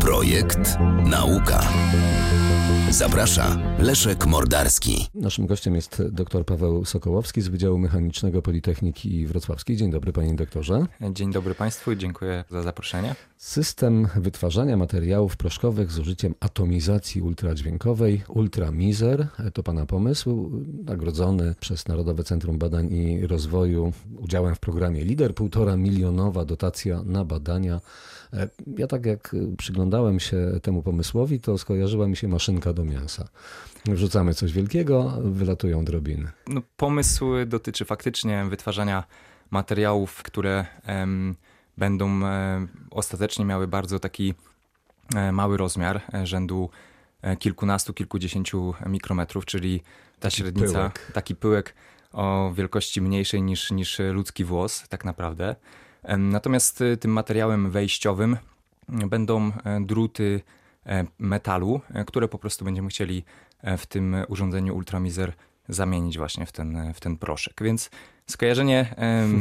Projekt Nauka. Zaprasza Leszek Mordarski. Naszym gościem jest dr Paweł Sokołowski z Wydziału Mechanicznego Politechniki Wrocławskiej. Dzień dobry panie doktorze. Dzień dobry państwu i dziękuję za zaproszenie. System wytwarzania materiałów proszkowych z użyciem atomizacji ultradźwiękowej Ultramizer to pana pomysł, nagrodzony przez Narodowe Centrum Badań i Rozwoju udziałem w programie LIDER, półtora milionowa dotacja na badania. Ja tak jak przyglądałem się temu pomysłowi, to skojarzyła mi się maszynka do mięsa. Wrzucamy coś wielkiego, wylatują drobiny. No, pomysł dotyczy faktycznie wytwarzania materiałów, które em, będą e, ostatecznie miały bardzo taki e, mały rozmiar, e, rzędu kilkunastu, kilkudziesięciu mikrometrów, czyli ta Taki średnica, pyłek. taki pyłek o wielkości mniejszej niż, niż ludzki włos, tak naprawdę. Natomiast tym materiałem wejściowym będą druty metalu, które po prostu będziemy chcieli w tym urządzeniu Ultramizer zamienić właśnie w ten, w ten proszek. Więc skojarzenie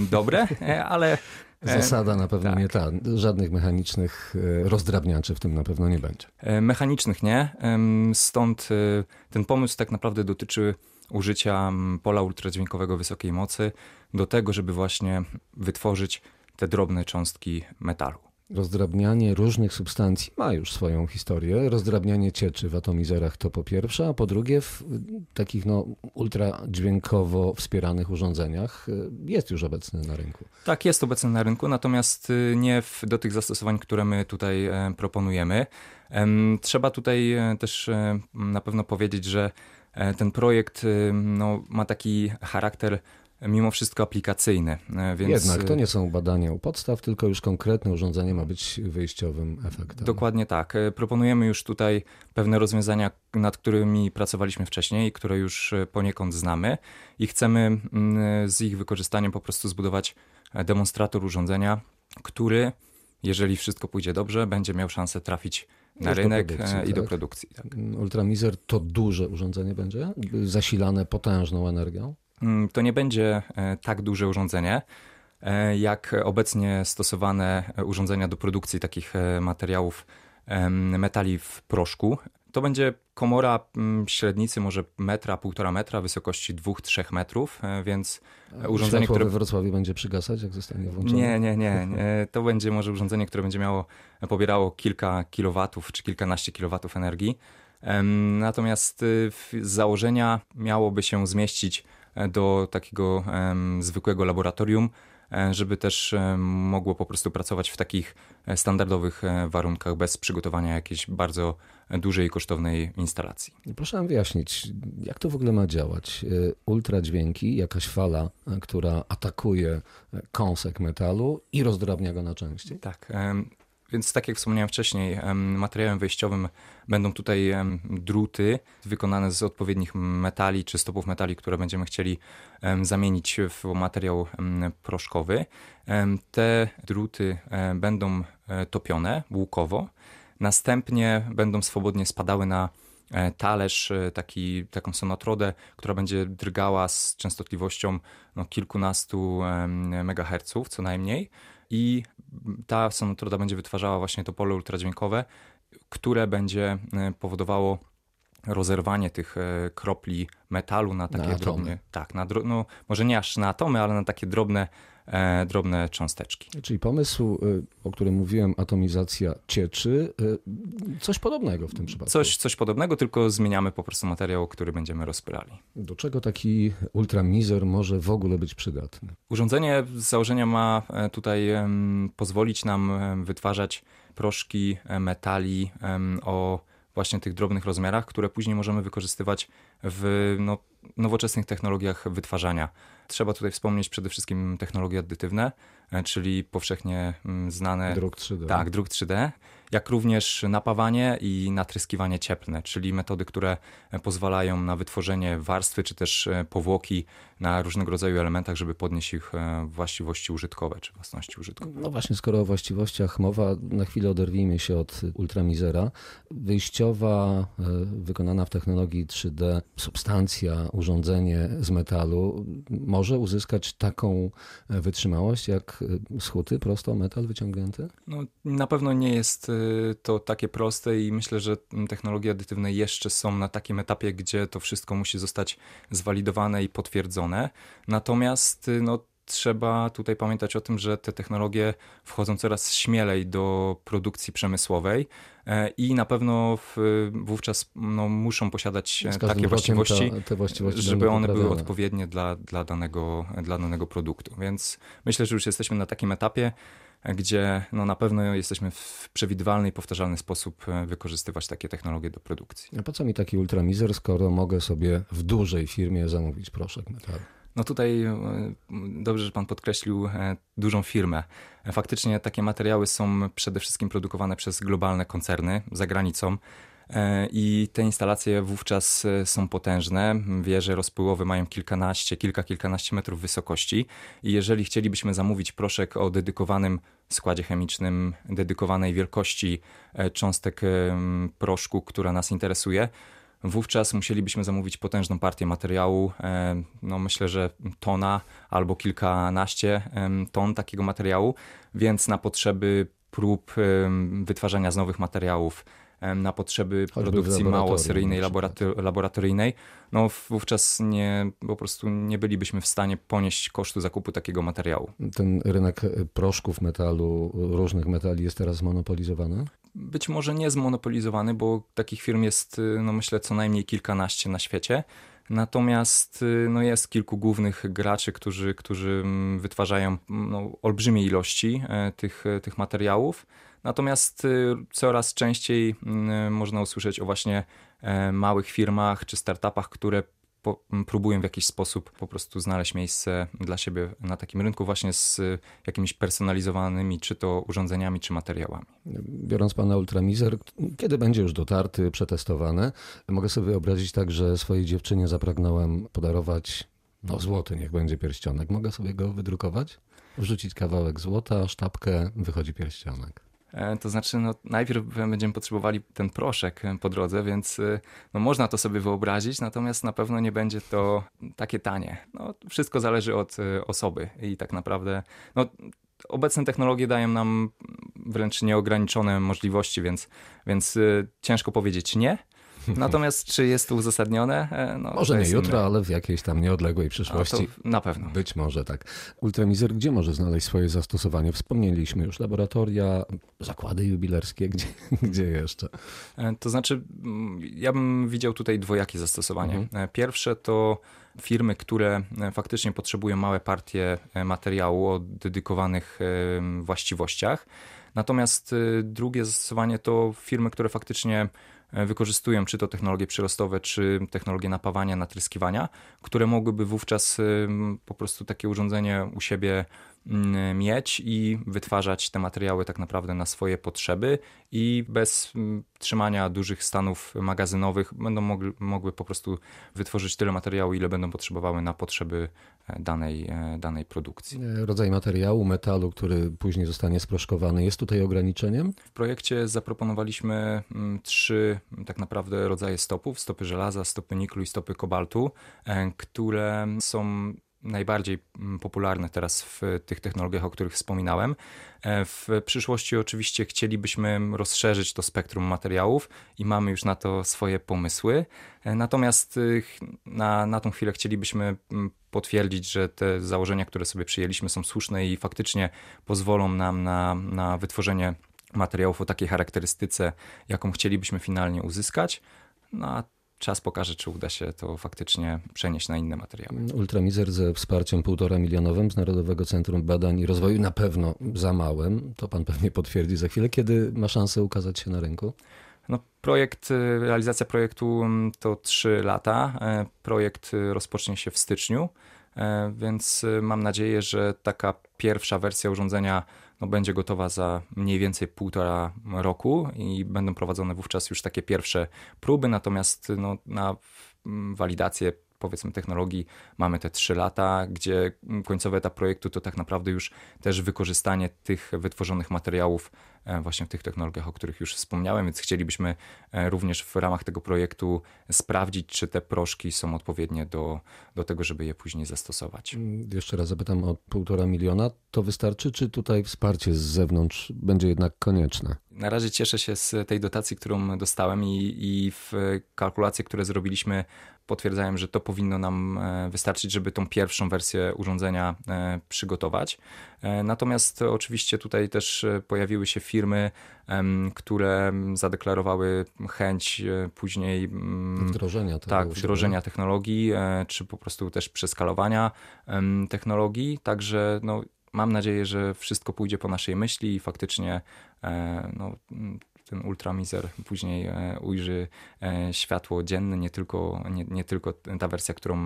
dobre, ale Zasada na pewno tak. nie ta. Żadnych mechanicznych e, rozdrabniaczy w tym na pewno nie będzie. e, mechanicznych nie. Stąd e, ten pomysł tak naprawdę dotyczy użycia pola ultradźwiękowego wysokiej mocy do tego, żeby właśnie wytworzyć te drobne cząstki metalu. Rozdrabnianie różnych substancji ma już swoją historię. Rozdrabnianie cieczy w atomizerach to po pierwsze, a po drugie w takich no, ultradźwiękowo wspieranych urządzeniach y, jest już obecny na rynku. Tak, jest obecny na rynku, natomiast y, nie w, do tych zastosowań, które my tutaj e, proponujemy. Em, Trzeba tutaj e, też e, na pewno powiedzieć, że ten projekt y, no, ma taki charakter mimo wszystko aplikacyjny. e, Więc Jednak to y, nie są badania u podstaw, tylko już konkretne urządzenie ma być wyjściowym efektem. Dokładnie tak. E, Proponujemy już tutaj pewne rozwiązania, nad którymi pracowaliśmy wcześniej, które już e, poniekąd znamy i chcemy z ich wykorzystaniem po prostu zbudować e, demonstrator urządzenia, który, jeżeli wszystko pójdzie dobrze, będzie miał szansę trafić na do rynek e, i do tak? produkcji. Tak. Ultramizer to duże urządzenie będzie, zasilane potężną energią. Mm, To nie będzie e, tak duże urządzenie, e, jak obecnie stosowane urządzenia do produkcji takich e, materiałów metali w proszku. To będzie komora mm, średnicy może metra, półtora metra, wysokości dwóch, trzech metrów, więc urządzenie, Światło które... we Wrocławiu będzie przygasać, jak zostanie włączone? Nie, nie, nie. To będzie może urządzenie, które będzie miało, pobierało kilka kilowatów czy kilkanaście kilowatów energii. Natomiast y, z założenia miałoby się zmieścić do takiego zwykłego laboratorium, e, żeby też mogło po prostu pracować w takich e, standardowych e, warunkach bez przygotowania jakiejś bardzo e, dużej i kosztownej instalacji. Proszę nam wyjaśnić, jak to w ogóle ma działać? Ultradźwięki, jakaś fala, która atakuje kąsek metalu i rozdrabnia go na części. Tak. Więc tak jak wspomniałem wcześniej, em, materiałem wejściowym będą tutaj druty wykonane z odpowiednich metali czy stopów metali, które będziemy chcieli zamienić w materiał proszkowy. Te druty e, będą e, topione łukowo, następnie będą swobodnie spadały na e, talerz, taki, taką sonotrodę, która będzie drgała z częstotliwością no, kilkunastu megaherców co najmniej i ta sonotroda będzie wytwarzała właśnie to pole ultradźwiękowe, które będzie e, powodowało rozerwanie tych e, kropli metalu na takie atomy. drobne, tak, na, dro- no, może nie aż na atomy, ale na takie drobne, drobne cząsteczki. Czyli pomysł, y, o którym mówiłem, atomizacja cieczy, y, coś podobnego w tym przypadku. Coś, coś podobnego, tylko zmieniamy po prostu materiał, który będziemy rozpylali. Do czego taki ultramizer może w ogóle być przydatny? Urządzenie z założenia ma e, tutaj pozwolić nam wytwarzać proszki e, metali o właśnie tych drobnych rozmiarach, które później możemy wykorzystywać w no, nowoczesnych technologiach wytwarzania. Trzeba tutaj wspomnieć przede wszystkim technologie addytywne, e, czyli powszechnie mm, znane Druk 3D. tak, druk 3D, jak również napawanie i natryskiwanie cieplne, czyli metody, które pozwalają na wytworzenie warstwy czy też e, powłoki na różnego rodzaju elementach, żeby podnieść ich e, właściwości użytkowe czy własności użytkowe. No właśnie, skoro o właściwościach mowa, na chwilę oderwijmy się od ultramizera. Wyjściowa, e, wykonana w technologii 3D substancja, urządzenie z metalu może uzyskać taką wytrzymałość jak schuty prosto metal wyciągnięty? No, na pewno nie jest to takie proste i myślę, że technologie adytywne jeszcze są na takim etapie, gdzie to wszystko musi zostać zwalidowane i potwierdzone. Natomiast no, trzeba tutaj pamiętać o tym, że te technologie wchodzą coraz śmielej do produkcji przemysłowej e, i na pewno w, wówczas no, muszą posiadać takie właściwości, ta, właściwości żeby one były odpowiednie dla, dla, danego, dla danego produktu. Więc myślę, że już jesteśmy na takim etapie, gdzie no, na pewno jesteśmy w przewidywalny i powtarzalny sposób e, wykorzystywać takie technologie do produkcji. A po co mi taki ultramizer, skoro mogę sobie w dużej firmie zamówić proszek metalu? No tutaj e, dobrze, że Pan podkreślił e, dużą firmę. Faktycznie takie materiały są przede wszystkim produkowane przez globalne koncerny za granicą. E, I te instalacje wówczas e, są potężne. Wieże rozpływowe mają kilkanaście, kilka, kilkanaście metrów wysokości. I jeżeli chcielibyśmy zamówić proszek o dedykowanym składzie chemicznym, dedykowanej wielkości e, cząstek proszku, która nas interesuje, wówczas musielibyśmy zamówić potężną partię materiału. No myślę, że tona albo kilkanaście ton takiego materiału, więc na potrzeby prób wytwarzania z nowych materiałów na potrzeby Choćby produkcji małoseryjnej, laboratoryjnej, no wówczas nie, po prostu nie bylibyśmy w stanie ponieść kosztu zakupu takiego materiału. Ten rynek proszków metalu, różnych metali jest teraz zmonopolizowany? Być może nie zmonopolizowany, bo takich firm jest, no myślę, co najmniej kilkanaście na świecie. Natomiast no jest kilku głównych graczy, którzy, którzy mm, wytwarzają no, olbrzymie ilości e, tych, tych materiałów. Natomiast y, coraz częściej y, można usłyszeć o właśnie e, małych firmach czy startupach, które próbują w jakiś sposób po prostu znaleźć miejsce dla siebie na takim rynku właśnie z y, jakimiś personalizowanymi czy to urządzeniami, czy materiałami. Biorąc pana ultramizer, kiedy będzie już dotarty, przetestowany, mogę sobie wyobrazić tak, że swojej dziewczynie zapragnąłem podarować no złoty, niech będzie pierścionek. Mogę sobie go wydrukować? Wrzucić kawałek złota, sztabkę, wychodzi pierścionek. E, to znaczy, no, najpierw będziemy potrzebowali ten proszek e, po drodze, więc e, no, można to sobie wyobrazić, natomiast na pewno nie będzie to takie tanie. No, wszystko zależy od osoby i tak naprawdę no, obecne technologie dają nam wręcz nieograniczone możliwości, więc, więc ciężko powiedzieć nie. Natomiast czy jest to uzasadnione? E, no, może nie jutro, ale w jakiejś tam nieodległej przyszłości. na pewno. Być może tak. Ultramizer gdzie może znaleźć swoje zastosowanie? Wspomnieliśmy już laboratoria, zakłady jubilerskie, gdzie, gdzie jeszcze? E, to znaczy, mm, ja bym widział tutaj dwojakie zastosowanie. Mhm. E, pierwsze to firmy, które faktycznie potrzebują małe partie materiału o dedykowanych właściwościach. Natomiast drugie zastosowanie to firmy, które faktycznie wykorzystują czy to technologie przyrostowe, czy technologie napawania, natryskiwania, które mogłyby wówczas po prostu takie urządzenie u siebie mieć i wytwarzać te materiały tak naprawdę na swoje potrzeby i bez mm, trzymania dużych stanów magazynowych będą mogli, mogły po prostu wytworzyć tyle materiału, ile będą potrzebowały na potrzeby e, danej, e, danej produkcji. E, rodzaj materiału, metalu, który później zostanie sproszkowany, jest tutaj ograniczeniem? W projekcie zaproponowaliśmy mm, trzy tak naprawdę rodzaje stopów: stopy żelaza, stopy niklu i stopy kobaltu, które są najbardziej mm, popularne teraz w tych technologiach, o których wspominałem. E, w przyszłości oczywiście chcielibyśmy rozszerzyć to spektrum materiałów i mamy już na to swoje pomysły. E, natomiast y, na, na tą chwilę chcielibyśmy mm, potwierdzić, że te założenia, które sobie przyjęliśmy są słuszne i faktycznie pozwolą nam na, na wytworzenie materiałów o takiej charakterystyce, jaką chcielibyśmy finalnie uzyskać. No a czas pokaże, czy uda się to faktycznie przenieść na inne materiały. Ultramizer ze wsparciem półtora milionowym z Narodowego Centrum Badań i Rozwoju na pewno za małym, to pan pewnie potwierdzi za chwilę. Kiedy ma szansę ukazać się na rynku? No, projekt, realizacja projektu mm, to 3 lata. E, projekt rozpocznie się w styczniu, e, więc mam nadzieję, że taka pierwsza wersja urządzenia no, będzie gotowa za mniej więcej półtora roku i będą prowadzone wówczas już takie pierwsze próby, natomiast no, na walidację powiedzmy technologii mamy te trzy lata, gdzie końcowy etap projektu to tak naprawdę już też wykorzystanie tych wytworzonych materiałów właśnie w tych technologiach, o których już wspomniałem, więc chcielibyśmy e, również w ramach tego projektu sprawdzić, czy te proszki są odpowiednie do, do tego, żeby je później zastosować. Jeszcze raz zapytam o półtora miliona. To wystarczy, czy tutaj wsparcie z zewnątrz będzie jednak konieczne? Na razie cieszę się z tej dotacji, którą dostałem i, i w kalkulacje, które zrobiliśmy, potwierdzają, że to powinno nam e, wystarczyć, żeby tą pierwszą wersję urządzenia e, przygotować. E, natomiast oczywiście tutaj też pojawiły się firmy, które zadeklarowały chęć później mm, wdrożenia, tak, wdrożenia technologii, czy po prostu też przeskalowania technologii. Także no, mam nadzieję, że wszystko pójdzie po naszej myśli i faktycznie no, ten ultramizer później e, ujrzy e, światło dzienne, nie tylko, nie, nie tylko ta wersja, którą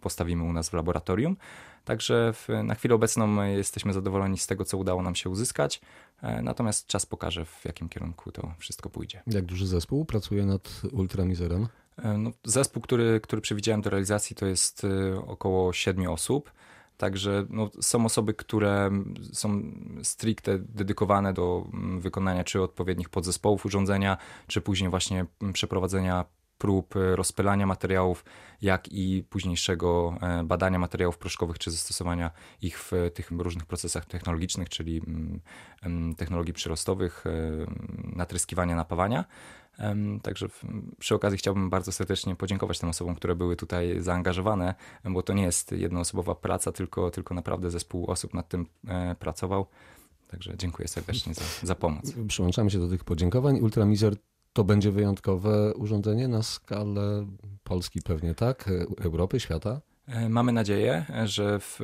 postawimy u nas w laboratorium. Także w, na chwilę obecną jesteśmy zadowoleni z tego, co udało nam się uzyskać, e, natomiast czas pokaże, w jakim kierunku to wszystko pójdzie. Jak duży zespół pracuje nad ultramizerem? No, zespół, który, który przewidziałem do realizacji, to jest około siedmiu osób. Także no, są osoby, które są stricte dedykowane do mm, wykonania czy odpowiednich podzespołów urządzenia, czy później właśnie mm, przeprowadzenia prób e, rozpylania materiałów, jak i późniejszego e, badania materiałów proszkowych, czy zastosowania ich w tych różnych procesach technologicznych, czyli mm, technologii przyrostowych, e, natryskiwania, napawania. Także przy okazji chciałbym bardzo serdecznie podziękować tym osobom, które były tutaj zaangażowane, bo to nie jest jednoosobowa praca, tylko, tylko naprawdę zespół osób nad tym e, pracował. Także dziękuję serdecznie za, za pomoc. Przyłączamy się do tych podziękowań. Ultramizer to będzie wyjątkowe urządzenie na skalę Polski pewnie, tak? Europy, świata? E, mamy nadzieję, że w,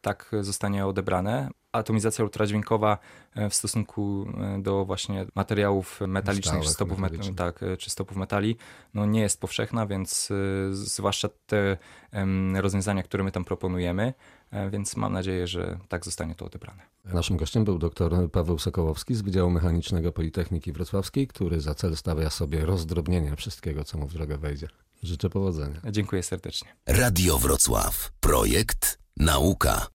tak zostanie odebrane atomizacja ultradźwiękowa e, w stosunku e, do właśnie materiałów metalicznych czy stopów, metalicznych. tak, e, czy stopów metali no nie jest powszechna, więc zwłaszcza te rozwiązania, które my tam proponujemy, więc mam nadzieję, że tak zostanie to odebrane. Naszym gościem był dr Paweł Sokołowski z Wydziału Mechanicznego Politechniki Wrocławskiej, który za cel stawia sobie rozdrobnienie wszystkiego, co mu w drogę wejdzie. Życzę powodzenia. Dziękuję serdecznie. Radio Wrocław. Projekt Nauka.